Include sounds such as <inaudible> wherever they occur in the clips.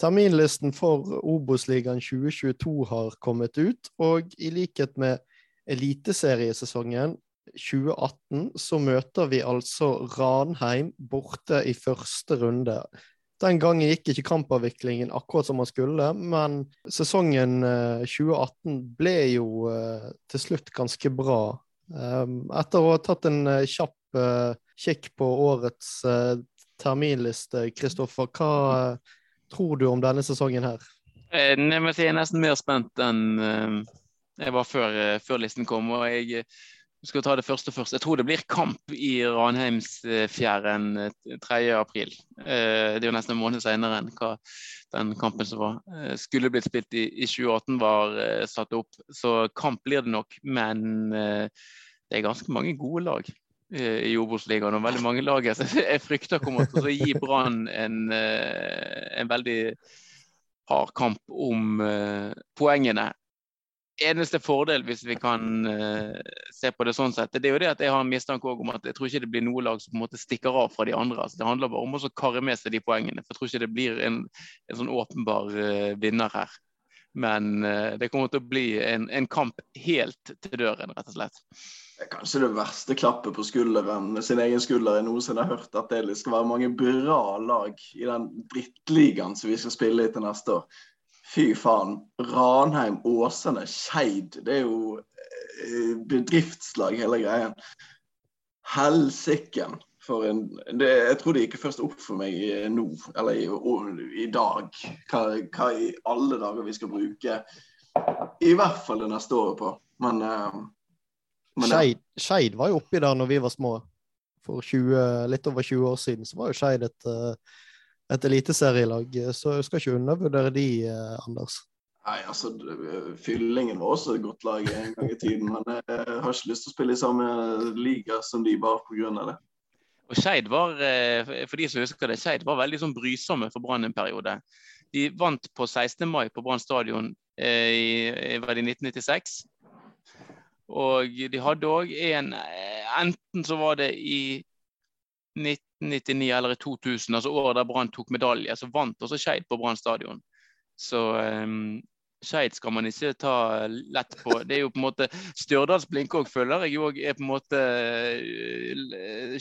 Terminlisten for Obos-ligaen 2022 har kommet ut, og i likhet med eliteseriesesongen 2018 så møter vi altså Ranheim borte i første runde. Den gangen gikk ikke kampavviklingen akkurat som man skulle, men sesongen 2018 eh, ble jo eh, til slutt ganske bra. Ehm, etter å ha tatt en eh, kjapp kikk på årets terminliste, Kristoffer, hva tror du om denne sesongen her? Jeg, jeg er nesten mer spent enn jeg var før, før listen kom. og jeg skal ta det første først. Jeg tror det blir kamp i Ranheimsfjæren 3. Eh, april. Eh, det er jo nesten en måned senere enn hva den kampen som var. Eh, skulle blitt spilt i, i 2018, var satt opp. Så kamp blir det nok. Men det er ganske mange gode lag i Obos-ligaen. Og veldig mange lag jeg <laughs> frykter kommer til å gi Brann en, en veldig hard kamp om poengene eneste fordel, hvis vi kan se på det sånn sett, det er jo det at jeg har en mistanke om at jeg tror ikke det blir noe lag som på en måte stikker av fra de andre. Altså, det handler bare om å karre med seg de poengene. for Jeg tror ikke det blir en, en sånn åpenbar vinner her. Men det kommer til å bli en, en, kamp helt til døren, rett og slett. Kanskje det verste klappet på skulderen sin egen skulder jeg noensinne har hørt. At det skal være mange bra lag i den drittligaen som vi skal spille i til neste år. Fy faen. Ranheim, Åsane, Skeid. Det er jo eh, bedriftslag, hele greien. Helsiken. For en det, Jeg tror det gikk først opp for meg nå, eller i, i dag, hva, hva, i alle dager vi skal bruke i hvert fall det neste året på. Men, uh, Skeid var jo oppi der når vi var små. For 20, litt over 20 år siden så var jo Skeid et uh, et eliteserielag, så jeg skal ikke undervurdere de, eh, Anders. Nei, altså Fyllingen var også et godt lag en gang i tiden, men jeg har ikke lyst til å spille i samme liga som de bare pga. det. Og Skeid var eh, for de som husker det, Scheid var veldig sånn brysomme for Brann en periode. De vant på 16. mai på Brann stadion i, i, 1996. Og de hadde òg en Enten så var det i 1999 eller i 2000, altså året der Brann tok medalje, så vant også Skeid på Brann stadion. Så um, Skeid skal man ikke ta lett på. Det er jo på en måte Stjørdals-Blink følger føler jeg òg er på en måte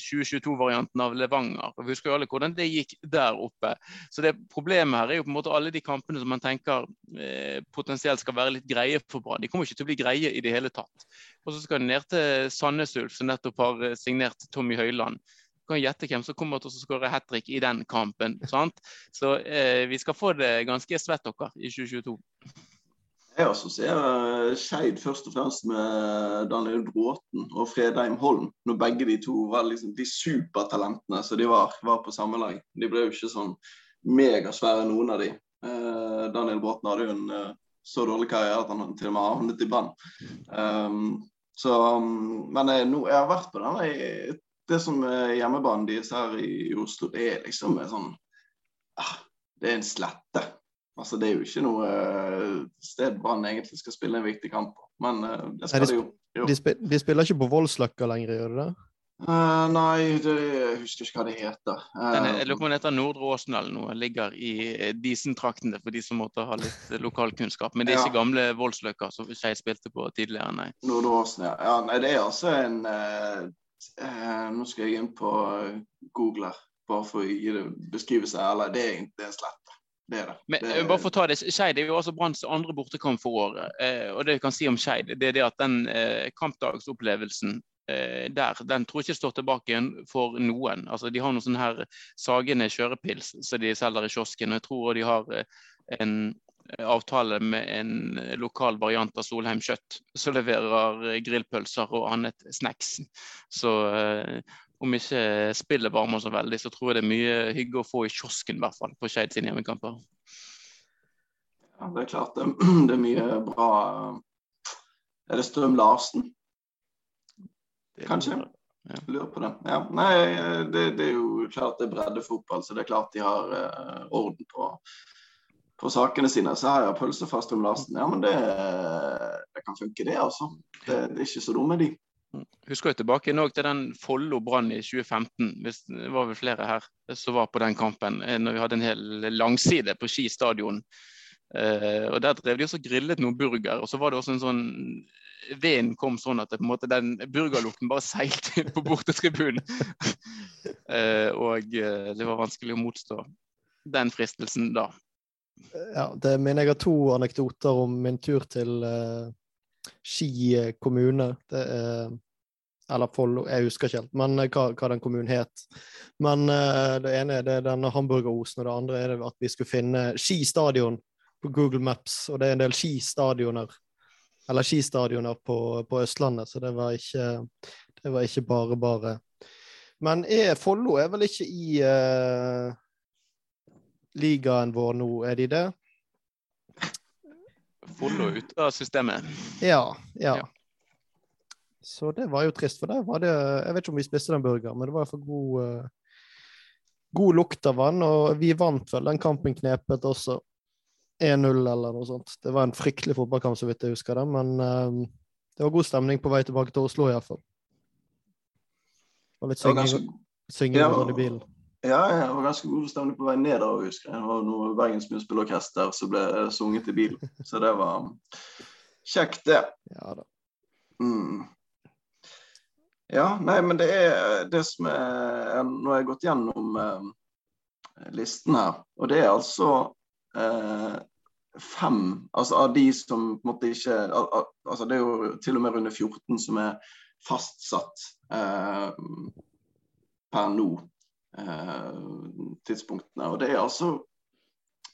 2022-varianten eh, av Levanger. Vi husker jo alle hvordan det gikk der oppe. Så det Problemet her er jo på en måte alle de kampene som man tenker eh, potensielt skal være litt greie for Brann. De kommer ikke til å bli greie i det hele tatt. Og så skal de ned til Sandnes Ulf, som nettopp har eh, signert Tommy Høiland kan gjette hvem som kommer til å skåre hat trick i den kampen. Sant? Så eh, vi skal få det ganske svett dere i 2022. Jeg assosierer Skeid først og fremst med Daniel Bråten og Fredheim Holm. Når begge de to var liksom de supertalentene så de var, var på samme lag. De ble jo ikke sånn megasvære, noen av de. Eh, Daniel Bråten hadde jo en eh, så dårlig karriere at han til og med havnet i band. Um, så, um, men jeg, nå, jeg, har vært på denne det som er hjemmebanen deres her i Oslo, det er liksom en sånn ah, Det er en slette. Altså, det er jo ikke noe uh, sted Brann egentlig skal spille en viktig kamp på, men uh, det skal nei, de, de jo. De, spil, de, spiller ikke på Voldsløkka lenger, gjør de det? Uh, nei, det, jeg husker ikke hva det heter. Den, jeg lurer på om den heter Nordre Åsen eller noe. Ligger i Disen-traktene for de som måtte ha litt lokalkunnskap. Men det er ikke ja. gamle Voldsløkka som Skei spilte på tidligere, nei. Nordre Åsen, ja. ja. Nei, det er altså en uh, Nå skal jeg inn på eh, Google her, bare for å gi det beskrivelse. Eller det er egentlig en slett. Det er det. Men det er... bare for å ta det, Skeid er jo også Branns andre bortekamp for året. Eh, og det vi kan si om Skeid, det er det at den eh, kampdagsopplevelsen eh, der, den tror jeg ikke står tilbake igjen for noen. Altså, De har noen sånne her Sagene kjørepils som de selger i kiosken. og jeg tror de har eh, en avtale med en lokal variant av Solheim kjøtt, som leverer grillpølser og annet snacks. Så eh, om ikke spillet varmer så veldig, så tror jeg det er mye hygge å få i kiosken, i hvert fall, på Skeid sine hjemmekamper. Ja, det er klart det, <clears throat> det er mye bra Er det Strøm Larsen? Kanskje? Ja. Lurer på det. Ja. Nei, det, det, er jo klart det er breddefotball, så det er klart de har uh, orden på på sakene sine, så har jeg pølsefast om Larsen. Ja, men det, det, kan funke, det, altså. Det, det er ikke så dumme, de. Husker jo tilbake nå til den Follo Brann i 2015. Hvis det var vel flere her som var på den kampen. eh, Når vi hadde en hel langside på Ski stadion. Eh, og Der drev de også grillet noen burger. Og så var det også en sånn Veden kom sånn at det, på en måte, den burgerlukten bare seilte inn på bortetribunen. <laughs> eh, og eh, det var vanskelig å motstå den fristelsen da. Ja, det minner jeg har to anekdoter om min tur til uh, Ski kommune. Det er Eller Follo, jeg husker ikke helt men eh, hva, hva den kommunen het. Men uh, det ene er det denne hamburgerosen, og det andre er det at vi skulle finne Ski stadion på Google Maps. Og det er en del skistadioner eller skistadioner på, på Østlandet, så det var ikke, det var ikke bare bare. Men er Follo er vel ikke i uh, ligaen vår nå, er de det? Follo ute av systemet. Ja, ja. Ja. Så det var jo trist, for der var det Jeg vet ikke om vi spiste den burgeren, men det var iallfall god eh, God lukt av den, og vi vant vel den kampen knepet også. 1-0 eller noe sånt. Det var en fryktelig fotballkamp, så vidt jeg husker det, men eh, det var god stemning på vei tilbake til Oslo, iallfall. Og litt synging, ganske, synging Ja. i bilen. ja, det var ganske god stemning på vei nedover, husker jeg. Det var noe Bergens Munnspillorkester som ble sunget i bilen. Så det var kjekt, det. Ja da. Mm. Ja, nei, men det er det som er Nå har jeg gått gjennom eh, listen her, og det er altså eh, fem Altså av de som på en måte ikke al al altså Det er jo til og med runde 14 som er fastsatt eh, per nå. Eh, tidspunktene. Og det er altså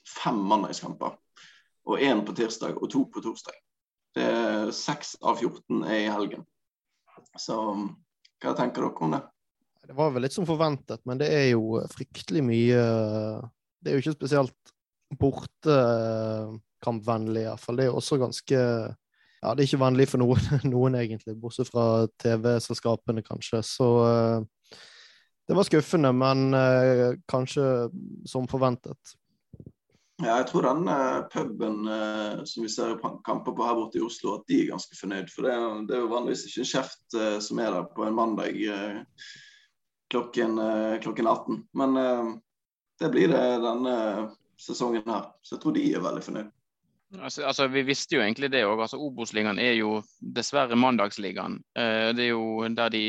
fem mandagskamper. Og én på tirsdag og to på torsdag. Det er Seks av 14 er i helgen. Så hva tenker dere om det? Det var vel litt som forventet, men det er jo fryktelig mye Det er jo ikke spesielt bortekampvennlig, iallfall. Det er jo også ganske Ja, det er ikke vennlig for noen, <laughs> noen egentlig, bortsett fra TV-selskapene, kanskje. Så eh, det var skuffende, men eh, kanskje som forventet. Ja, jeg tror den eh, puben eh, som vi ser kamper på her borte i Oslo, at de er ganske fornøyd. For det, er- det er jo vanligvis ikke en kjeft eh, som er der på en mandag klokken, klokken 18. Men det blir det denne sesongen her. Så jeg tror de er veldig fornøyd. Altså, altså, Vi visste jo egentlig det òg. Altså, Obos-ligaen er jo dessverre mandagsligaen. Det er jo der de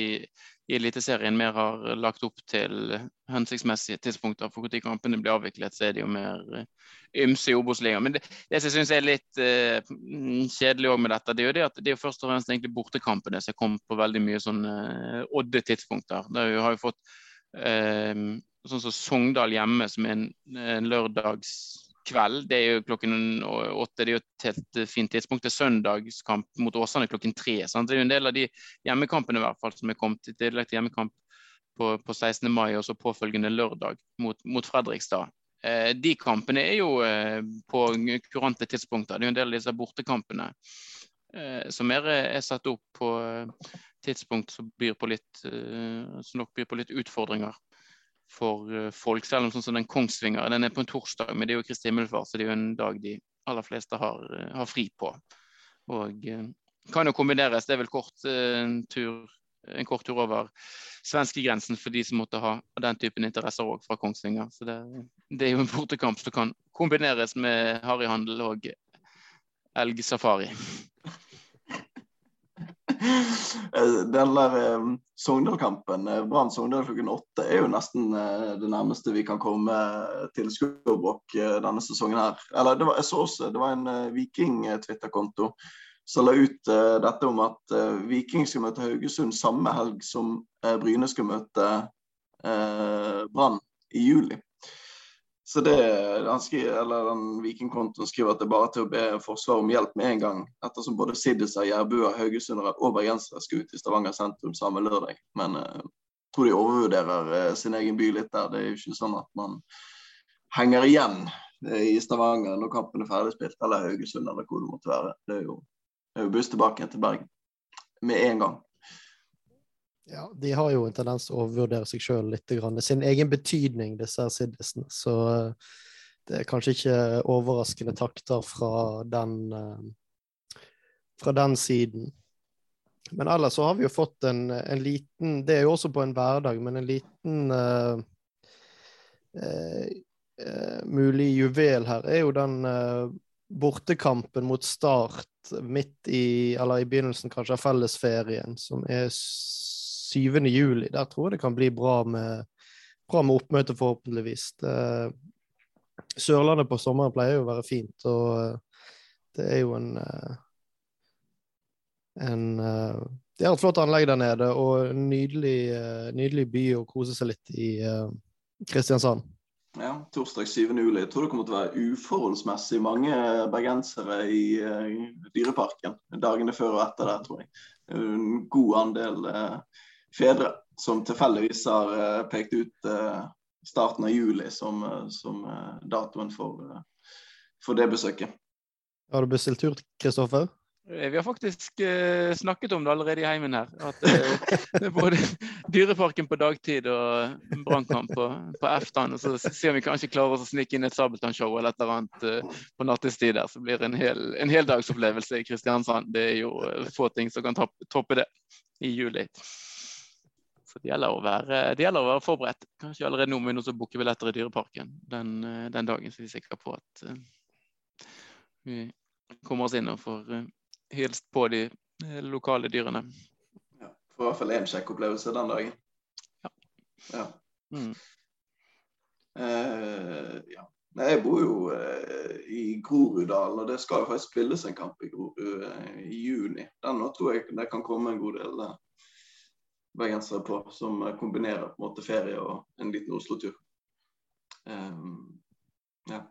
i Eliteserien mer har lagt opp til hensiktsmessige tidspunkter for når kampene blir avviklet. Så er det jo mer eh, ymse i Obos-ligaen. Men det, det som jeg syns er litt eh, kjedelig også med dette, det er jo det at det er jo først og fremst egentlig bortekampene som er kommet på veldig mye sånn eh, odde tidspunkter. Der vi har jo fått eh, sånn som Sogndal hjemme, som er en, en lørdagskveld. Det er jo klokken åtte. Det er jo et helt eh, fint tidspunkt. Det er søndagskamp mot Åsane klokken tre. Sant? Det er jo en del av de hjemmekampene i hvert fall som er kommet i tillegg til hjemmekamp på, på 16. mai og så påfølgende lørdag mot, mot Fredrikstad. Eh, de kampene er jo eh, på kurante tidspunkter. Det er jo en del av disse bortekampene eh, som er, er satt opp på eh, tidspunkt som byr på litt, eh, som nok byr på litt utfordringer for eh, folk. Selv om sånn som den Kongsvinger den er på en torsdag, men det er jo Kristi himmelfart, så det er jo en dag de aller fleste har, eh, har fri på. Og eh, kan jo kombineres. Det er vel kort eh, tur en kort tur over svenskegrensen for de som måtte ha den typen interesser òg fra Kongsvinger. Så det, det er jo en bortekamp som kan kombineres med harryhandel og elgsafari. Eh, <laughs> Den der eh, Sogndal-kampen, eh, Brann-Sogndal klokken åtte, er jo nesten eh, det nærmeste vi kan komme til Skurbråk eh, denne sesongen her. Eller var, jeg så også det var en eh, Viking-Twitter-konto som la ut uh, dette om at uh, Viking skal møte Haugesund samme helg som uh, Bryne skal møte uh, Brann i juli. Så det, han skriver, eller den Vikingkontoen skriver at det er bare til å be Forsvaret om hjelp med en gang, ettersom både Siddisa, Jærbuer, Haugesundere og bergensere skal ut i Stavanger sentrum samme lørdag. Men jeg tror de overvurderer sin egen by litt der. Det er jo ikke sånn at man henger igjen i Stavanger når kampen er ferdigspilt, eller Haugesund, eller hvor det måtte være. Det er jo buss tilbake til Bergen med en gang. Ja, de har jo en tendens til å overvurdere seg sjøl litt. Sin egen betydning, disse siddisene. Så eh, det er kanskje ikke overraskende takter fra den, eh, fra den siden. Men ellers så har vi jo fått en, en liten Det er jo også på en hverdag, men en liten uh, uh, mulig juvel her er jo den bortekampen mot Start midt i, eller i begynnelsen kanskje av fellesferien, som er 7. juli. Der tror jeg det kan bli bra med, bra med oppmøte, forhåpentligvis. Det, Sørlandet på sommeren pleier jo å være fint, og eh, det er jo en eh, en eh, Det er et flott anlegg der nede, og en nydelig, nydelig by å kose seg litt i Kristiansand. Ja, torsdag 7. juli. Jeg tror det kommer til å være uforholdsmessig mange bergensere i uh, Dyreparken dagene før og etter der, tror jeg. En god andel uh, fedre som tilfeldigvis har uh, pekt ut starten av juli som, som datoen for, for det besøket. Har du bestilt tur, Kristoffer? Eh, vi har faktisk eh, snakket om det allerede i heimen her. At eh, både Dyreparken på dagtid og brannkamp på, på Eftan. Og så ser vi kanskje klarer å snike inn et Sabeltann-show eller et eller annet eh, på nattestid der. Så blir det en, hel, en heldagsopplevelse i Kristiansand. Det er jo eh, få ting som kan toppe det i juli. Så det gjelder, å være, gjelder å være forberedt. Kanskje allerede nå begynner vi å booke billetter i Dyreparken den, eh, den, dagen, så vi er sikre på at vi kommer oss inn og får hilst på de eh, lokale dyrene. Ja, Får i hvert fall én sjekkopplevelse den dagen. Ja. ja. Mm. Uh, ja. Jeg bor jo uh, i Groruddalen, og det skal jo faktisk spilles en kamp i Grorud uh, i juni. Den nå tror jeg det kan komme en god del bergensere på, som kombinerer på en måte ferie og en liten Oslo-tur. Um, ja.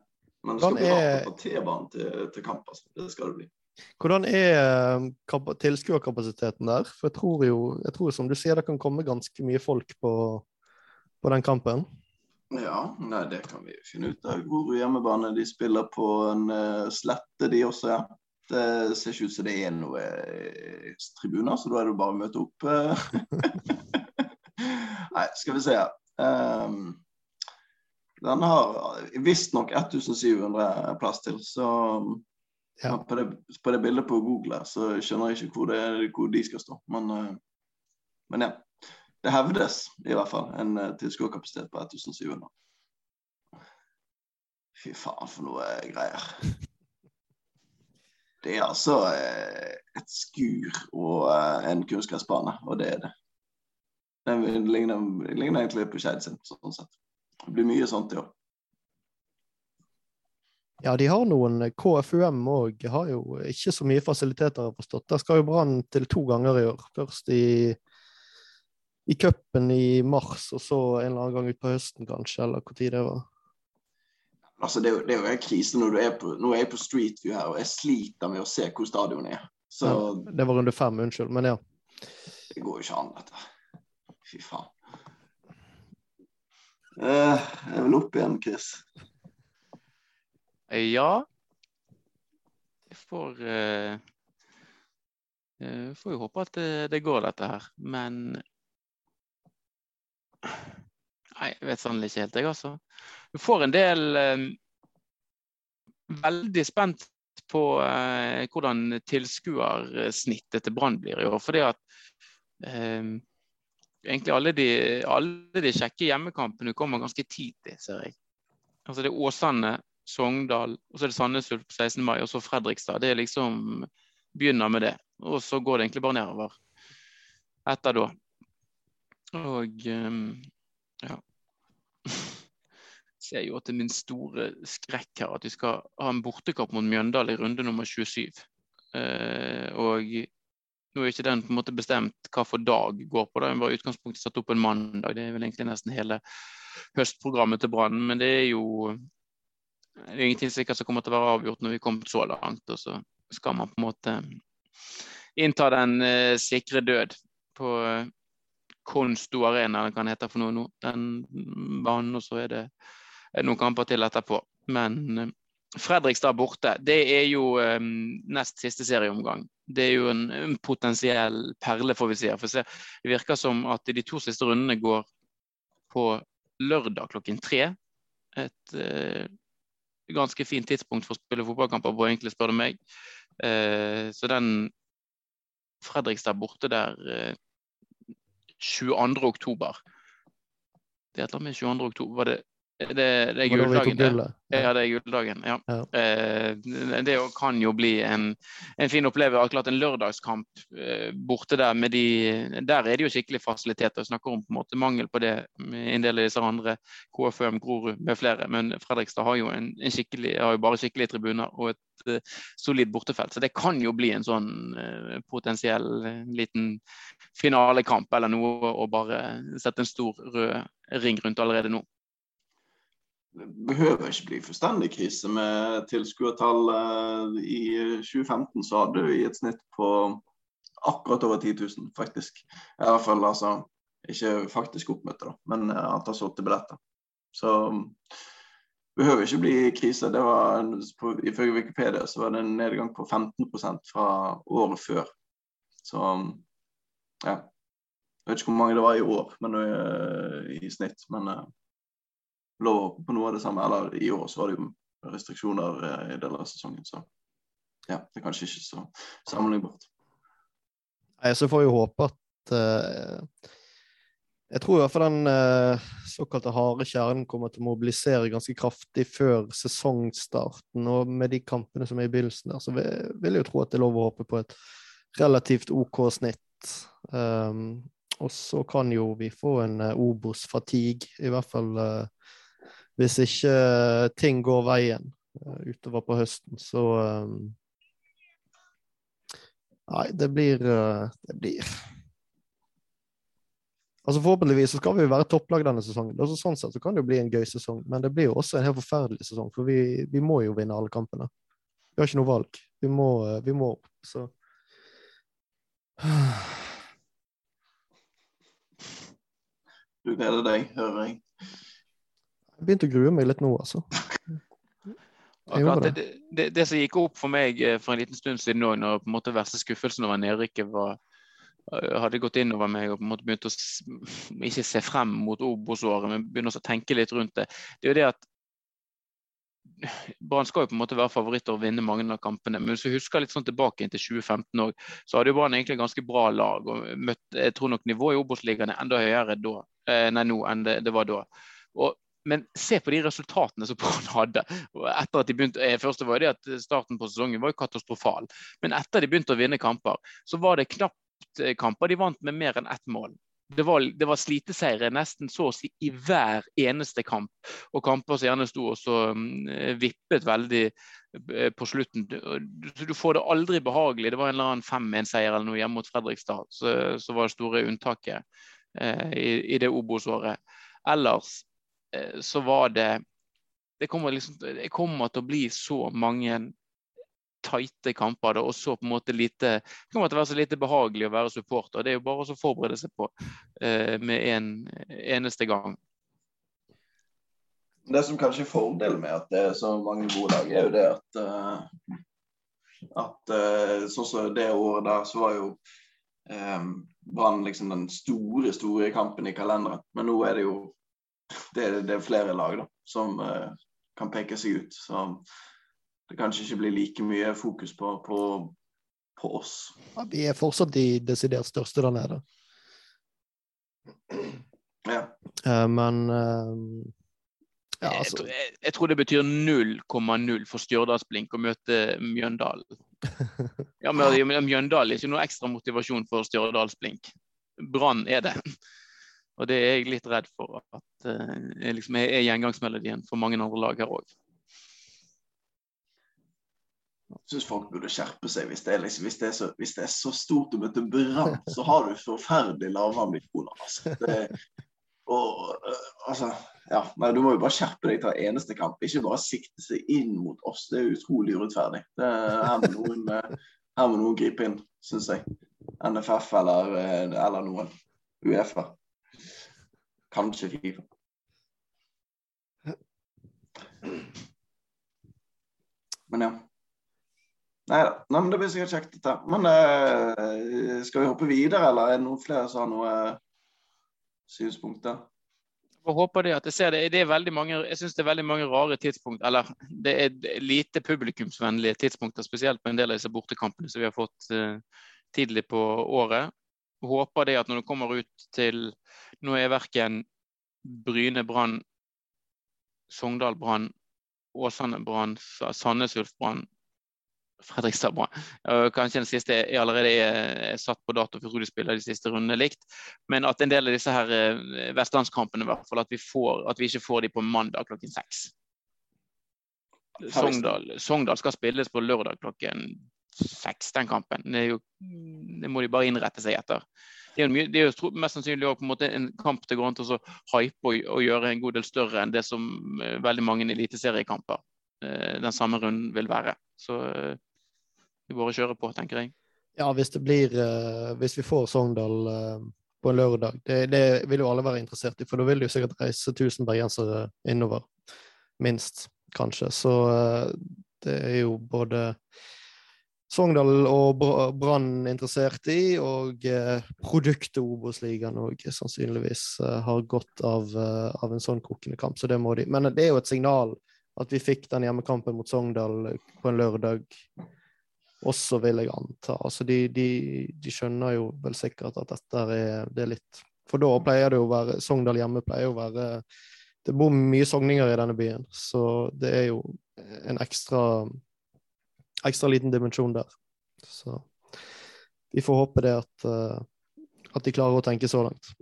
Men det skal bli rart å ta T-banen til, til kamp. Altså. Det skal det bli. Hvordan er eh, tilskuerkapasiteten der? For jeg tror jo, jeg tror som du sier, det kan komme ganske mye folk på, på den kampen. Ja, nei, det kan vi finne ut av. Grorud hjemmebane. De spiller på en uh, slette, de også. ja. Det ser ikke ut som det er noe uh, tribuner, så da er det bare å møte opp. <laughs> nei, skal vi se. Um, den har visstnok 1700 plass til, så ja. På, det, på, det, bildet på Google så skjønner jeg ikke hvor, det, hvor de skal stå. Men, eh, men, ja. Det hevdes i hvert fall en uh, tilskuerkapasitet på 1700. Fy faen, for noe greier. <laughs> Det er altså et skur og en kunstgressbane, og det er det. Det ligner, ligner egentlig på Skeid sin, sånn sett. Det blir mye sånt i år. Ja, de har noen KFUM òg. Har jo ikke så mye fasiliteter, har forstått. Der skal jo Brann til to ganger i år. Først i, i cupen i mars, og så en eller annen gang utpå høsten, kanskje, eller tid det var. Altså, det, er jo, det er jo en krise når du er på, nå er jeg på Street View her, og jeg sliter med å se hvor stadionet er. Så, ja, det var runde fem, unnskyld, men ja. Det går jo ikke an, dette. Fy faen. Uh, jeg vil opp igjen, Chris. Ja. Jeg får jeg får jo håpe at det, går, dette her. Men Nei, jeg vet sannelig ikke helt, jeg, altså. Du får en del Veldig spent på hvordan tilskuersnittet til Brann blir i år. Fordi at egentlig alle de, alle de kjekke hjemmekampene kommer ganske tidlig, ser jeg. Altså det er Åsane, Sogndal, og så er det Sandnes Ulf på 16. mai, og så Fredrikstad. Det er liksom Begynner med det. Og så går det egentlig bare nedover etter da. Og um, ja. <laughs> Ser jo til min store skrekk her at vi skal ha en bortekamp mot Mjøndal i runde nummer 27. Uh, eh, og nå er ikke den på en måte bestemt hva for dag går på. da, Den var i utgangspunktet satt opp en mandag. Det er vel egentlig nesten hele høstprogrammet til Brann. Men det er jo det er ingenting sikkert som kommer til å være avgjort når vi kommer så langt. Og så skal man på en måte innta den uh, sikre død på uh, Konsto Arena, det kan hete for noe nå. Den banen, og så er det er noen kamper til etterpå. Men uh, Fredrikstad borte, det er jo um, nest siste serieomgang. Det er jo en, en potensiell perle, får vi si. For det virker som at de to siste rundene går på lørdag klokken tre. Et uh, ganske fint tidspunkt for å spille fotballkamper på, egentlig, spør du meg. Eh, så den Fredrikstad borte der 22. oktober. Det er et eller annet med 22. oktober. Var det det, det er gulldagen, det. Ja, det er gulldagen. Ja. ja. Eh, det kan jo bli en, en fin opplevelse. Akkurat en lørdagskamp eh, borte der med de Der er det jo skikkelig fasiliteter. Vi snakker om på en måte mangel på det med en del av disse andre, KFUM, Grorud med flere. Men Fredrikstad har jo, en, en skikkelig, har jo bare skikkelige tribuner og et eh, solid bortefelt. Så det kan jo bli en sånn uh, potensiell uh, liten finalekamp eller noe å bare sette en stor rød ring rundt allerede nå behøver ikke bli fullstendig krise med tilskuertall. I 2015 så hadde vi et snitt på akkurat over 10 000, faktisk. I hvert fall altså ikke faktisk oppmøte, da, men antall solgte billetter. Så behøver ikke bli krise. Det var, på, Ifølge Wikipedia så var det en nedgang på 15% fra året før. Så ja. Jeg vet ikke hvor mange det var i år men, i snitt, men lov på noe av det samme. Eller i år så var det jo restriksjoner eh, i deler av sesongen, så ja, det er kanskje ikke så sammenlignbart. Nei, så får vi håpe at uh, Jeg tror i hvert fall den uh, såkalte harde kjernen kommer til å mobilisere ganske kraftig før sesongstarten. Og med de kampene som er i begynnelsen der, så vil, vil jeg jo tro at det er lov å håpe på et relativt OK snitt. Um, og så kan jo vi få en uh, Obos-fatigue, i hvert fall uh, hvis ikke eh, ting går veien uh, utover på høsten, så um, Nei, det blir Det blir Altså Forhåpentligvis så skal vi være topplag denne sesongen. Altså, sånn sett så kan det jo bli en gøy sesong, men det blir jo også en helt forferdelig sesong. For vi, vi må jo vinne alle kampene. Vi har ikke noe valg. Vi må, vi må opp, så Du gleder deg, hører jeg. Begynte å grue meg litt nå, altså. Akkurat, det, det, det, som gikk opp for meg eh, for en liten stund siden òg, når på en måte verste skuffelsen over nedrykket var eh, hadde gått inn over meg og på en måte begynt å <laughs> ikke se frem mot Obos-året, men begynne å tenke litt rundt det. Det er jo det at Brann skal jo på en måte være favoritter og vinne mange av kampene. Men hvis vi husker litt sånn tilbake til 2015 òg, så hadde jo Brann egentlig ganske bra lag. og møtt, Jeg tror nok nivået i Obos-ligaen er enda høyere da, eh, nei, nå enn det, det var da. Og men se på de resultatene som <laughs> Brann hadde. etter at de begynte, eh, første var det at Starten på sesongen var jo katastrofal. Men etter de begynte å vinne kamper, så var det knapt eh, kamper de vant med mer enn ett mål. Det var, det var sliteseiere nesten så å si i hver eneste kamp. Og kamper som gjerne sto og så um, vippet veldig på slutten. Du, får det aldri behagelig. Det var en eller annen 5-1-seier eller noe hjemme mot Fredrikstad som var det store unntaket eh, i, i det Obos-året. Ellers Eh, så var det det kommer, liksom, det kommer, til å bli så mange tighte kamper. og så på en måte lite, Det kommer til å være så lite behagelig å være supporter. Det er jo bare å forberede seg på eh, med en eneste gang. Det som kanskje er fordelen med at det er så mange gode lag, er jo det at, uh, at sånn som det året der, så var jo um, Brann liksom den store, store kampen i kalenderen. Men nå er det jo <laughs> det, det, er flere lag da, som uh, kan peke seg ut. Så det kanskje ikke blir like mye fokus på, på, på oss. Ja, vi er fortsatt de desidert største der nede. Ja. Uh, men uh, ja, altså. jeg, jeg, jeg, tror det betyr 0,0 for Stjørdalsblink å møte Mjøndalen. <laughs> Ja, men Mjøndalen er ikke noe ekstra motivasjon for Stjørdalsblink. Brann er det. Og det er jeg litt redd for at uh, liksom er, er gjengangsmelodien for mange andre lag her òg. Jeg syns folk burde skjerpe seg. Hvis det, er, liksom, hvis, det så, hvis det er, så, stort om et Brann, så har du forferdelig lave ambisjoner. Altså. Det, uh, altså, ja, du må jo bare skjerpe deg til eneste kamp. Ikke bare sikte seg inn mot oss. Det er utrolig urettferdig. Det, her, må noen, uh, her må noen gripe inn, syns jeg. NFF eller, eller noen. Uefa. Kanskje Fifa. Men ja. Nei da. Men det blir sikkert kjekt, dette. Men uh, skal vi hoppe videre, eller er det noen flere som har noen uh, synspunkter? Jeg håper det at jeg ser det. det er veldig mange, jeg syns det er veldig mange rare tidspunkt, eller det er lite publikumsvennlige tidspunkter, spesielt på en del av disse bortekampene som vi har fått uh, tidlig på året. Håper det at når det kommer ut til Nå er verken Bryne Brann, Sogndal Brann, Åsane Brann, Sandnes Ulf Brann Fredrikstad Brann. Kanskje den siste er allerede er satt på dato, for spiller de siste rundene likt. Men at en del av disse her eh, vestlandskampene, i hvert fall, at vi, får, at vi ikke får de på mandag klokken seks. Sogndal, Sogndal skal spilles på lørdag klokken seks, den kampen. Det, jo, det, må de bare innrette seg etter. Det er jo, det er jo mest sannsynlig også en, en kamp det går an til å hype og, og, gjøre en god del større enn det som uh, veldig mange eliteseriekamper uh, den samme runden vil være. Så uh, vi bare kjører på, tenker jeg. Ja, hvis det blir Hvis vi får Sogndal på en lørdag, det, det, vil jo alle være interessert i, for da vil det jo sikkert reise 1000 bergensere innover. Minst, kanskje. Så det er jo både Sogndal og Brann interessert i, og eh, produktet Obos-ligaen òg sannsynligvis eh, har godt av, eh, av, en sånn kokende kamp, så det må de. Men det er jo et signal at vi fikk den hjemmekampen mot Sogndal på en lørdag også, vil jeg anta. Altså, de, de, de skjønner jo vel sikkert at dette er, det er litt For da pleier det jo å være Sogndal hjemme pleier jo å være Det bor mye sogninger i denne byen, så det er jo en ekstra ekstra liten dimensjon der. Så vi får håpe det at, uh, at de klarer å tenke så langt.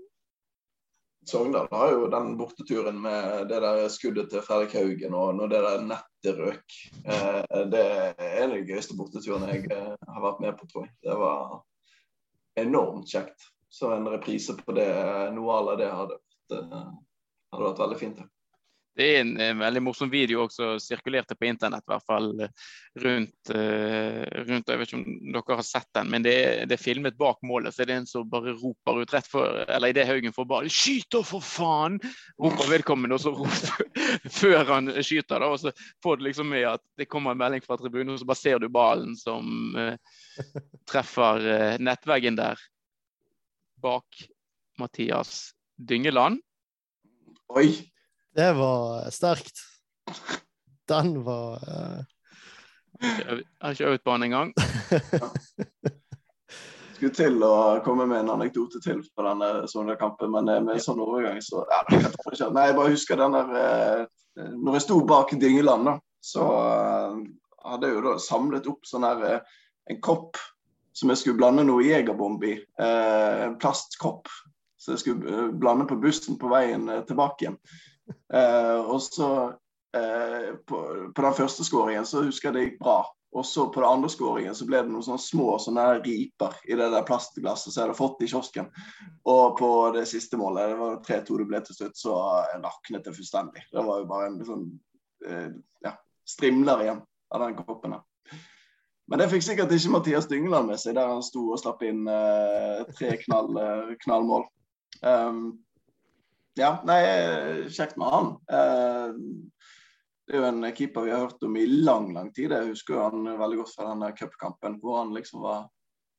Sogndal har jo den borteturen med det der skuddet til Fredrik Haugen og når det der nettet røk. Eh, det er en av de gøyeste borteturene jeg eh, har vært med på, tror jeg. Det var enormt kjekt. Så en reprise på det, noe av det hadde, hadde vært veldig fint. Det. Det er en, en, veldig morsom video også sirkulerte på internett, i hvert fall rundt, uh, rundt Jeg vet ikke om dere har sett den, men det er, det er, filmet bak målet. Så er det en som bare roper ut rett før Eller idet Haugen får ball 'Skyt da, for faen!' roper vedkommende, og så roper <laughs> før han skyter. da, og Så får du liksom med at det kommer en melding fra tribunen, og så bare ser du ballen som uh, treffer uh, nettveggen der bak Mathias Dyngeland. Oi! Det var sterkt. Den var uh... Jeg har ikke øvd på den engang. <laughs> Skulle til å komme med en anekdote til fra denne Sogndal-kampen, men med sånn overgang, så ja, Nei, jeg bare husker den der uh, Når jeg sto bak Dyngeland, da, så uh, hadde jeg jo da samlet opp sånn her en kopp som jeg skulle blande noe jegerbomb i. en plastkopp. Så jeg skulle blande på bussen på veien tilbake igjen. Eh, og så eh, på, på, den første skåringen så husker jeg det gikk bra. Og så på den andre skåringen så ble det noen sånne små sånne riper i det der plastglasset som jeg hadde fått i kiosken. Og på det siste målet, det var 3-2 det ble til slutt, så raknet det fullstendig. Det var jo bare en sånn eh, ja, strimler igjen av den koppen her. Men det fikk sikkert ikke Mathias Dyngeland med seg, der han sto og slapp inn eh, tre knall, eh, knallmål. Um, ja, nei, kjekt med han. Eh, det er jo en keeper vi har hørt om i lang, lang tid. Jeg husker jo han veldig godt fra denne cupkampen hvor han liksom var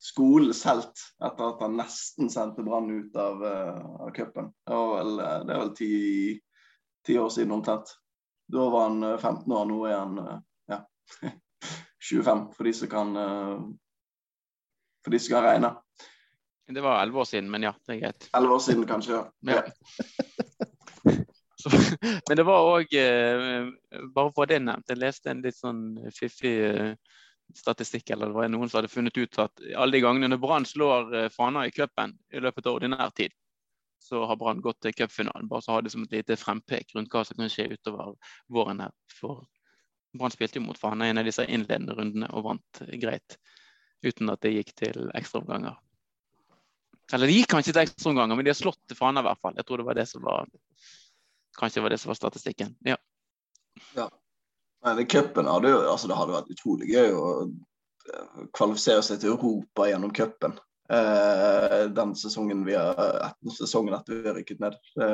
skolens helt etter at han nesten sendte Brann ut av, uh, cupen. Det, eh, det er vel ti, ti, år siden omtrent. Da var han 15 år, nå er han ja, <laughs> 25, for de som kan, for de som kan regne. Det var elleve år siden, men ja, det er greit. Elleve år siden, kanskje. ja. <laughs> Så, men det var òg eh, Bare for det nevnt, jeg leste en litt sånn fiffig eh, statistikk, eller det var noen som hadde funnet ut at alle de gangene Brann slår eh, Fana i cupen i løpet av ordinær tid, så har Brann gått til cupfinalen. Bare så ha det som et lite frempek rundt hva som kan skje utover våren her. For Brann spilte jo mot Fana i en av disse innledende rundene og vant greit. Uten at det gikk til ekstraomganger. Eller de kanskje til ekstraomganger, men de har slått til Fana i hvert fall. Jeg tror det var det som var Kanskje det var det som var statistikken. Ja. ja. Men cupen hadde jo altså Det hadde vært utrolig gøy å eh, kvalifisere seg til Europa gjennom cupen. Eh, den sesongen vi har sesongen etter vi har rykket ned. Det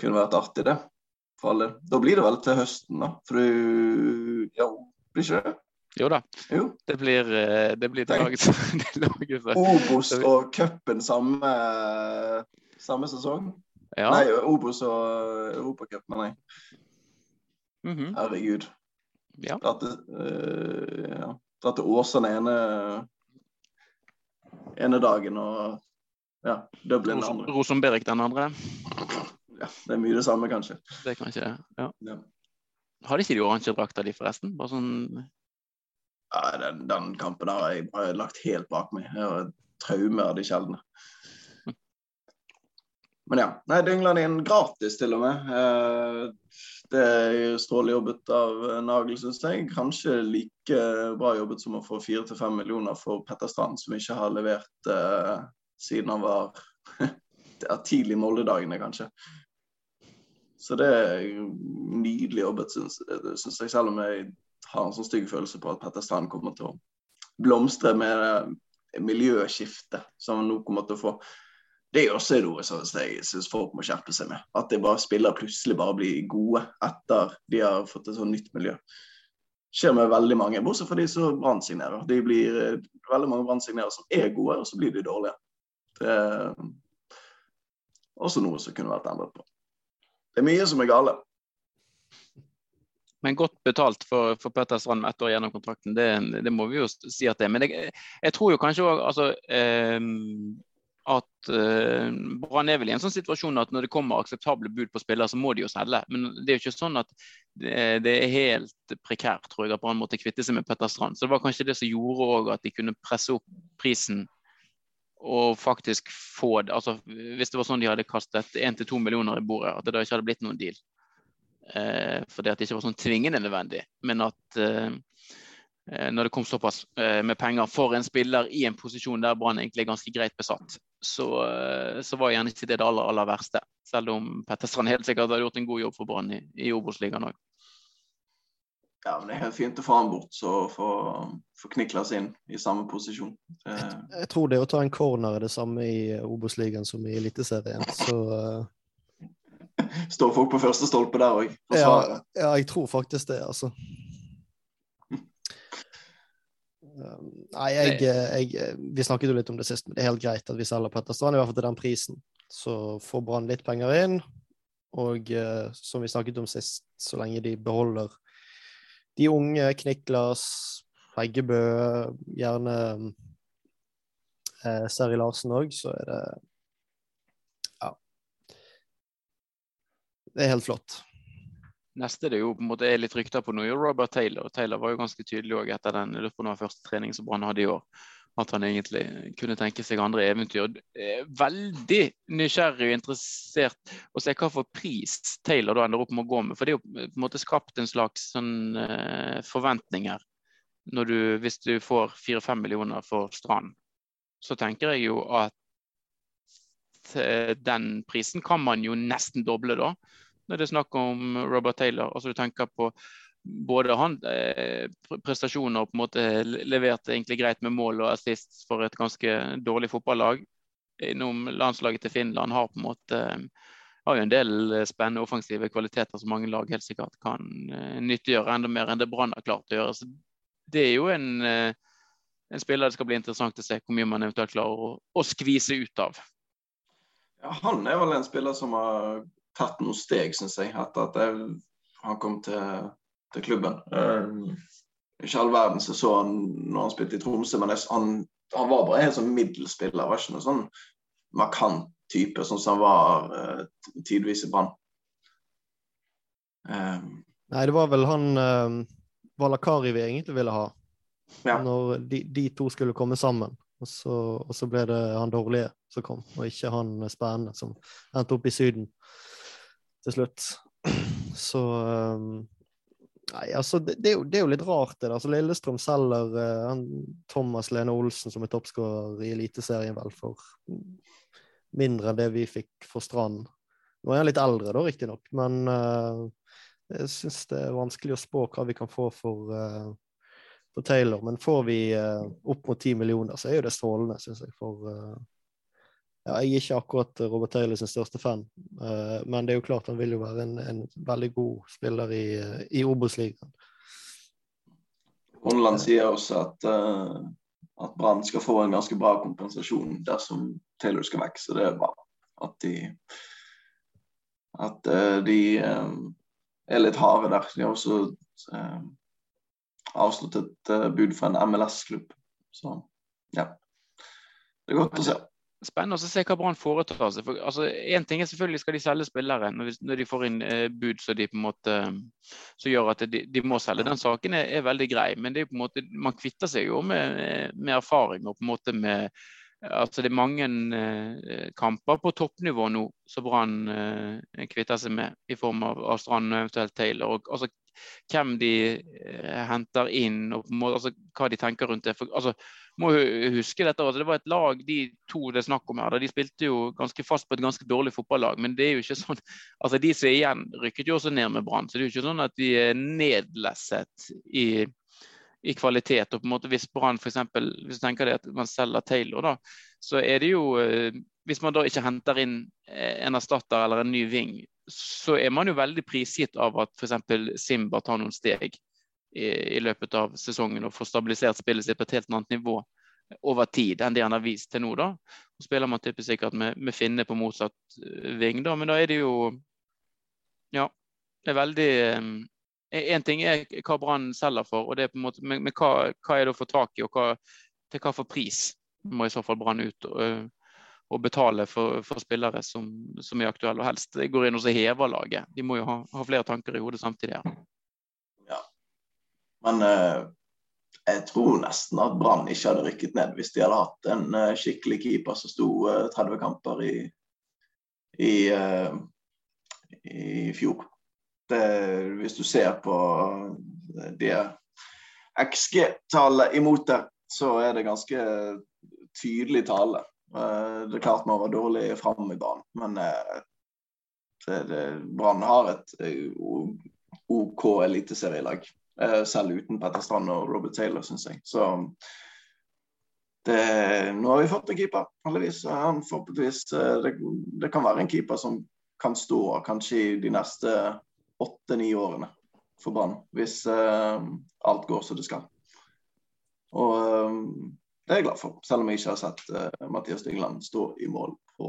kunne vært artig, det. For alle. Da blir det vel til høsten, da. For du Ja, blir ikke det? Jo da. Jo. Det blir, eh, det blir laget, <laughs> laget Obos og cupen samme, samme sesong? Ja. Nei, Obos og Europacup, mener jeg. Mm -hmm. Herregud. Ja. Til, uh, ja. Åsane ene ene dagen og ja, Dublin den andre. Rosenberg den andre? Ja, det er mye det samme, kanskje. Det er kanskje det, ja. Ja. Hadde ikke de oransje drakta, de forresten? Bare sånn Ja, den, den kampen har jeg lagt helt bak meg. Jeg har traumer av de sjeldne. Men ja. Nei, Dyngland inn gratis, til og med. Eh, Det er strålende jobbet av Nagel, syns jeg. Kanskje like bra jobbet som å få fire til fem millioner for Petter Strand, som ikke har levert uh, siden han var <laughs> tidlig Molde-dagene, kanskje. Så det er nydelig jobbet, syns jeg, selv om jeg har en sånn stygg følelse på at Petter Strand kommer til å blomstre med miljøskiftet som han nå kommer til å få. Det er også noe som jeg syns folk må skjerpe seg med. At de bare spiller plutselig bare blir gode etter de har fått et sånn nytt miljø. Det skjer med veldig mange, bortsett fra de som brannsignerer. De blir eh, veldig mange brannsignerer som er gode, og så blir de dårlige. Det er også noe som kunne vært endret på. Det er mye som er gale. Men godt betalt for, for Petter Strand med ett år gjennom kontrakten, det, det må vi jo si at det er. Men jeg, jeg tror jo kanskje òg altså, eh, at eh, Brann er vel i en sånn situasjon at når det kommer akseptable bud på spillere, så må de jo selge. Men det er jo ikke sånn at det, det er helt prekært, tror jeg, at Brann måtte kvitte seg med Petter Strand. Så det var kanskje det som gjorde òg at de kunne presse opp prisen og faktisk få det. Altså, hvis det var sånn de hadde kastet 1-2 millioner i bordet, at det da ikke hadde blitt noen deal. Eh, fordi at det ikke var sånn tvingende nødvendig. Men at eh, når det kom såpass eh, med penger for en spiller i en posisjon der Brann egentlig er ganske greit besatt, så, eh, så var gjerne ikke det det aller, aller verste. Selv om Petter Strand helt sikkert hadde gjort en god jobb for Brann i, i Obos-ligaen òg. Ja, men det er helt fint å få han bort, så få få Niklas inn i samme posisjon. Jeg, Jeg tror det å ta en corner er det samme i Obos-ligaen som i Eliteserien. Så eh, <laughs> står folk på første stolpe der òg, ja, ja, jeg tror faktisk det, altså. <laughs> Nei, jeg, jeg, vi snakket jo litt om det sist, men det er helt greit at vi selger Petter Strand, i hvert fall til den prisen. Så får Brann litt penger inn, og eh, som vi snakket om sist, så lenge de beholder de unge, Kniklas, Heggebø, gjerne eh, Seri Larsen òg, så er det Ja. Det er helt flott. Neste det er jo på en måte er litt rykter på nå, er Robert Taylor. Taylor var jo ganske tydelig også etter den på om første trening som Brann hadde i år, at han egentlig kunne tenke seg andre eventyr. Er Veldig nysgjerrig og interessert å se hva for pris Taylor da ender opp med å gå med. For det er jo på en måte skapt en slags sånn eh, forventninger når du, hvis du får fire-fem millioner for Strand. Så tenker jeg jo at eh, den prisen kan man jo nesten doble da når det er snakk om Robert Taylor. Altså Du tenker på både han eh, prestasjoner på en måte leverte egentlig greit med mål og assist for et ganske dårlig fotballag. Innom landslaget til Finland har på en måte har jo en del spennende offensive kvaliteter som mange lag helt sikkert kan eh, nyttiggjøre enda mer enn det Brann har klart å gjøre. Så det er jo en, eh, en spiller det skal bli interessant å se hvor mye man eventuelt klarer å, å skvise ut av. Ja, han er vel en spiller som har tatt noen steg, syns jeg, etter at jeg, han kom til, til klubben. Uh, ikke all verden så så han når han spilte i Tromsø, men jeg, han, han, var bare en helt sånn middelspiller. Var ikke noen sånn markant type, sånn som han var uh, tidvis i Brann. Um, Nei, det var vel han uh, Valakari vi egentlig ville ha. Ja. Når de, de to skulle komme sammen. Og så, og så ble det han dårlige som kom, og ikke han spennende som endte opp i Syden til slutt. Så um, Nei, altså, det, det, er jo, det, er jo, litt rart, det. Altså, Lillestrøm selger uh, Thomas Lene Olsen som er toppskårer i Eliteserien, vel, for mindre enn det vi fikk for Strand. Nå er han litt eldre, da, riktignok, men uh, jeg syns det er vanskelig å spå hva vi kan få for, uh, for Taylor. Men får vi opp mot ti millioner, så er jo det strålende, syns jeg, for ja, jeg er ikke akkurat Robert Taylor sin største fan, uh, men det er jo klart han vil jo være en, en veldig god spiller i, i Obos-ligaen. Håndland sier også at, uh, at Brann skal få en ganske bra kompensasjon dersom Taylor skal vekk, så det er bra at de at uh, de er litt harde der. De har også avsluttet bud for en MLS-klubb, så ja. Det er godt å se. Spennende å se hva Brann foretar seg. For, altså, en ting er selvfølgelig skal de selge spillere når når de får inn eh, bud så de på en måte så gjør at de, de må selge. Den saken er, er, veldig grei, men det er på en måte, man kvitter seg jo med, med erfaring og på en måte med altså Det er mange eh, kamper på toppnivå nå som Brann eh, kvitter seg med, i form av, av Strand og eventuelt Taylor. Og, altså, hvem de eh, henter inn, og måte, altså, hva de tenker rundt det. For, altså, må huske dette, altså, Det var et lag, de to det er snakk om her, de spilte jo ganske fast på et ganske dårlig fotballag. Men det er jo ikke sånn <laughs> altså De som er igjen, rykket jo også ned med Brann. Så det er jo ikke sånn at de er nedlesset i i kvalitet. og på en måte Hvis Brann f.eks. hvis du tenker det at man selger Taylor, da, så er det jo eh, Hvis man da ikke henter inn eh, en erstatter eller en ny ving, så er man jo veldig prisgitt av at f.eks. Simba tar noen steg i, i, løpet av sesongen og får stabilisert spillet sitt på et helt annet nivå over tid enn det han har vist til nå. da. Så spiller man typisk sikkert med, med Finne på motsatt eh, ving, da, men da er det jo Ja. Det er veldig Én ting er hva Brann selger for, og det er på en måte, men, men hva, hva, er det å få tak i, og hva, til hva for pris må i så fall Brann ut og, og betale for, for spillere som, som, er aktuelle. Og helst går inn og hever laget. De må jo ha, ha, flere tanker i hodet samtidig. her. Ja, men uh, jeg tror nesten at Brann ikke hadde rykket ned hvis de hadde hatt en uh, skikkelig keeper som sto uh, 30 kamper i, i, i fjor det, hvis du ser på det XG-tallet imot det, så er det ganske tydelig tale. Eh, det er klart man var dårlig framme i banen, men eh, Brann har et eh, OK eliteserielag. Selv uten Petter Strand og Robert Taylor, syns jeg. Så det, nå har vi fått en keeper, heldigvis. Han forhåpentligvis det, det kan være en keeper som kan stå kanskje i de neste åtte-ni årene for Brann, hvis uh, alt går som det skal. Og uh, det er jeg glad for. Selv om jeg ikke har sett uh, Mathias Dyngland stå i mål på,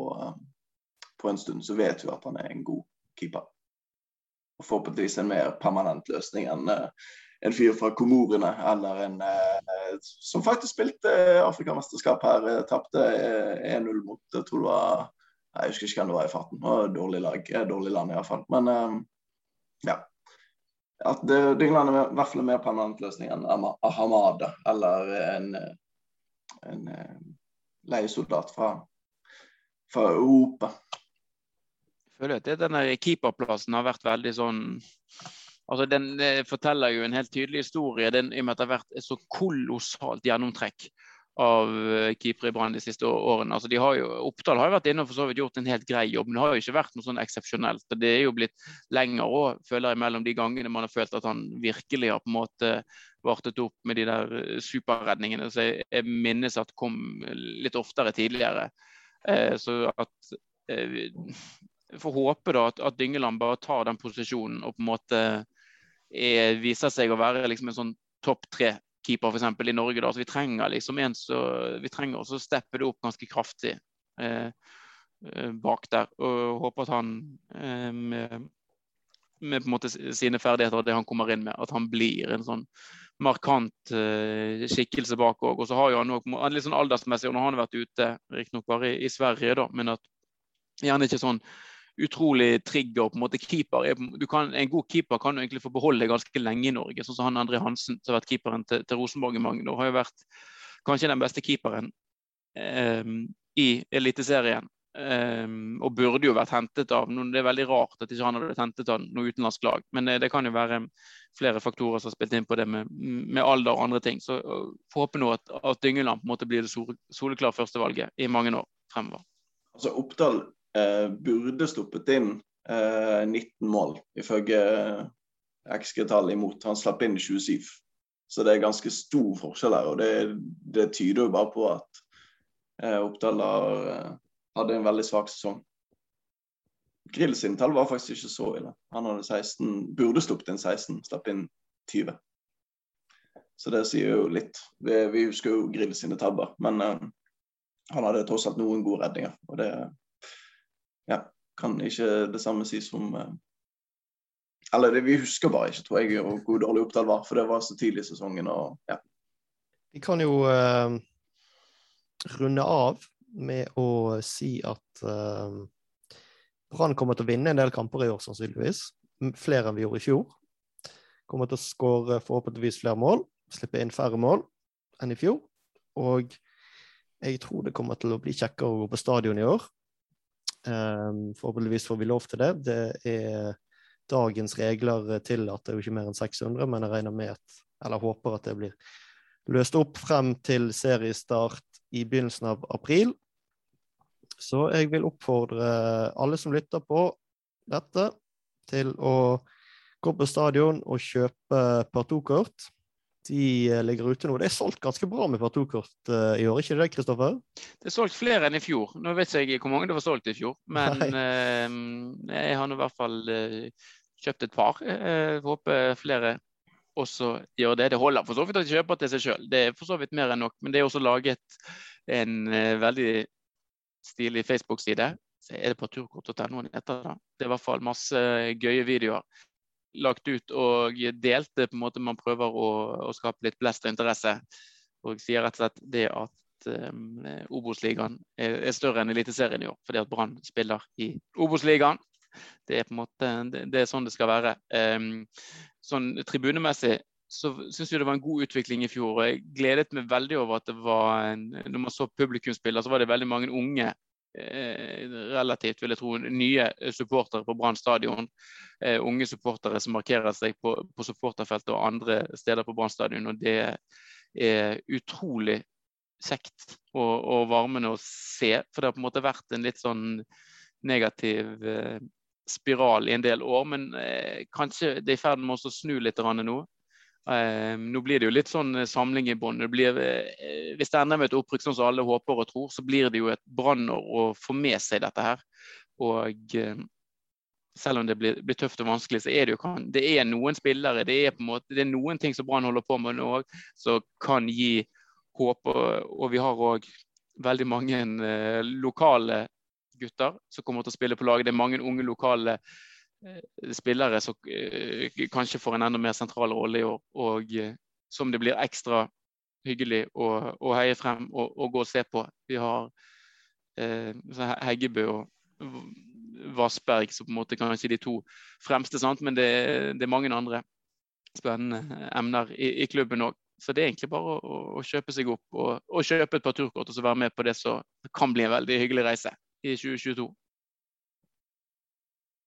på, en stund, så vet vi at han er en god keeper. Og forhåpentligvis en mer permanent løsning enn en fyr fra Komorene eller en som faktisk spilte Afrikamesterskap her. Tapte 1-0 mot jeg tror det var jeg husker ikke hvem det var i farten. Dårlig lag, dårlig land iallfall. Men ja. At Dyngland er i hvert fall en mer permanent løsning enn Ahamada eller en, en eh, leiesoldat fra, fra Europa. Jeg føler at denne keeperplassen har vært veldig sånn altså Den forteller jo en helt tydelig historie den, i og med at det har vært et så kolossalt gjennomtrekk av eh, keepere i Brann de siste årene. Altså, de har jo, Oppdal har jo vært inne og for så vidt gjort en helt grei jobb, men det har jo ikke vært noe sånn eksepsjonelt. Det er jo blitt lenger òg, føler jeg, mellom de gangene man har følt at han virkelig har på en måte vartet opp med de der eh, superredningene. Så jeg, jeg minnes at kom litt oftere tidligere. Eh, så at eh, Får håpe da at, at Dyngeland bare tar den posisjonen og på en måte er, viser seg å være liksom en sånn topp tre keeper for eksempel, i Norge. Da. Så vi trenger liksom en så, vi trenger også steppe det opp ganske kraftig eh, eh bak der. Og håper at han eh, med, med, på en måte sine ferdigheter og det han kommer inn med, at han blir en sånn markant eh, skikkelse bak òg. Og så har jo han noe, litt sånn aldersmessig, og nå har han vært ute, riktignok bare i, i Sverige, da, men at gjerne ikke sånn utrolig trigger. på en måte keeper. Kan, en god keeper kan du egentlig få beholde ganske lenge i Norge. sånn som han André Hansen, som har vært keeperen til, til Rosenborg i mange år, har jo vært kanskje den beste keeperen um, i Eliteserien. Um, og burde jo vært hentet av noen. Det er veldig rart at ikke han hadde vært hentet av noe utenlandsk lag. Men det, det kan jo være flere faktorer som har spilt inn på det med, med alder og andre ting. Så får håpe nå at, at Dyngeland på en måte blir det soleklare førstevalget i mange år fremover. Altså Oppdal eh, burde sluppet inn eh, 19 mål, ifølge XG-tall imot. Han slapp inn 27. Så det er ganske stor forskjell her. Og det, det tyder jo bare på at eh, Oppdal eh, hadde en veldig svak sesong. Grill sin tall var faktisk ikke så ille. Han hadde 16, burde sluppet inn 16, slapp inn 20. Så det sier jo litt. Vi, vi husker jo Grill sine tabber, men uh, han hadde tross alt noen gode redninger. Og det, kan ikke det samme sies om eh, Eller det, vi husker bare ikke, tror jeg, hvor dårlig Oppdal var, for det var så tidlig i sesongen. og ja. Vi kan jo uh, runde av med å si at uh, Brann kommer til å vinne en del kamper i år, sannsynligvis. Flere enn vi gjorde i fjor. Kommer til å skåre forhåpentligvis flere mål, slippe inn færre mål enn i fjor. Og jeg tror det kommer til å bli kjekkere å gå på stadion i år. Um, forhåpentligvis får vi lov til det. Det er dagens regler tillater jo ikke mer enn 600, men jeg regner med at, eller håper at det blir løst opp frem til seriestart i begynnelsen av april. Så jeg vil oppfordre alle som lytter på dette, til å gå på stadion og kjøpe partokort. De eh, ligger ute nå. Det er solgt ganske bra med partokort uh, i år, ikke det, Kristoffer? Det er solgt flere enn i fjor. Nå vet jeg ikke hvor mange det var solgt i fjor, men <laughs> uh, jeg har nå i hvert fall uh, kjøpt et par. Jeg håper flere også gjør det. Det holder for så vidt at de kjøper til seg sjøl. Det er for så vidt mer enn nok. Men det er også laget en veldig stilig Facebook-side. Er det på turkort.no den heter. Det er i hvert fall masse gøye videoer lagt ut og delt. Det på en måte Man prøver å, å skape litt blest og interesse. Og sier rett og slett det at um, Obos-ligaen er, er, større enn Eliteserien i år. Fordi at Brann spiller i Obos-ligaen. Det er på en måte, det, det, er sånn det skal være. Um, sånn Tribunemessig så syns vi det var en god utvikling i fjor. og Jeg gledet meg veldig over at det var en, når man så publikumsspiller, så var det veldig mange unge relativt vil jeg tro, nye supportere på Brann stadion. Eh, unge supportere som markerer seg på, på supporterfeltet og andre steder på Brann stadion. Og det er utrolig kjekt og, og, varmende å se. For det har på en måte vært en litt sånn negativ eh, spiral i en del år. Men eh, kanskje det er i ferd med å snu litt nå. Uh, nå blir det jo litt sånn eh, samling i bånn. Uh, hvis det ender med et opprykk sånn som alle håper og tror, så blir det jo et brannår å få med seg dette her. Og uh, selv om det blir, blir, tøft og vanskelig, så er det jo kan, det er noen spillere, det er på en måte, det er noen ting som Brann holder på med nå som kan gi håp. Og, og vi har òg veldig mange lokale gutter som kommer til å spille på laget. Det er mange unge lokale Eh, spillere som eh, kanskje får en enda mer sentral rolle i år. Og eh, som det blir ekstra hyggelig å, å heie frem og, og, gå og se på. Vi har eh, Heggebø og Vassberg som på en måte kanskje de to fremste, sant? men det, det er mange andre spennende emner i, i klubben òg. Så det er egentlig bare å, å kjøpe seg opp og, og, kjøpe et par turkort og så være med på det som kan bli en veldig hyggelig reise i 2022.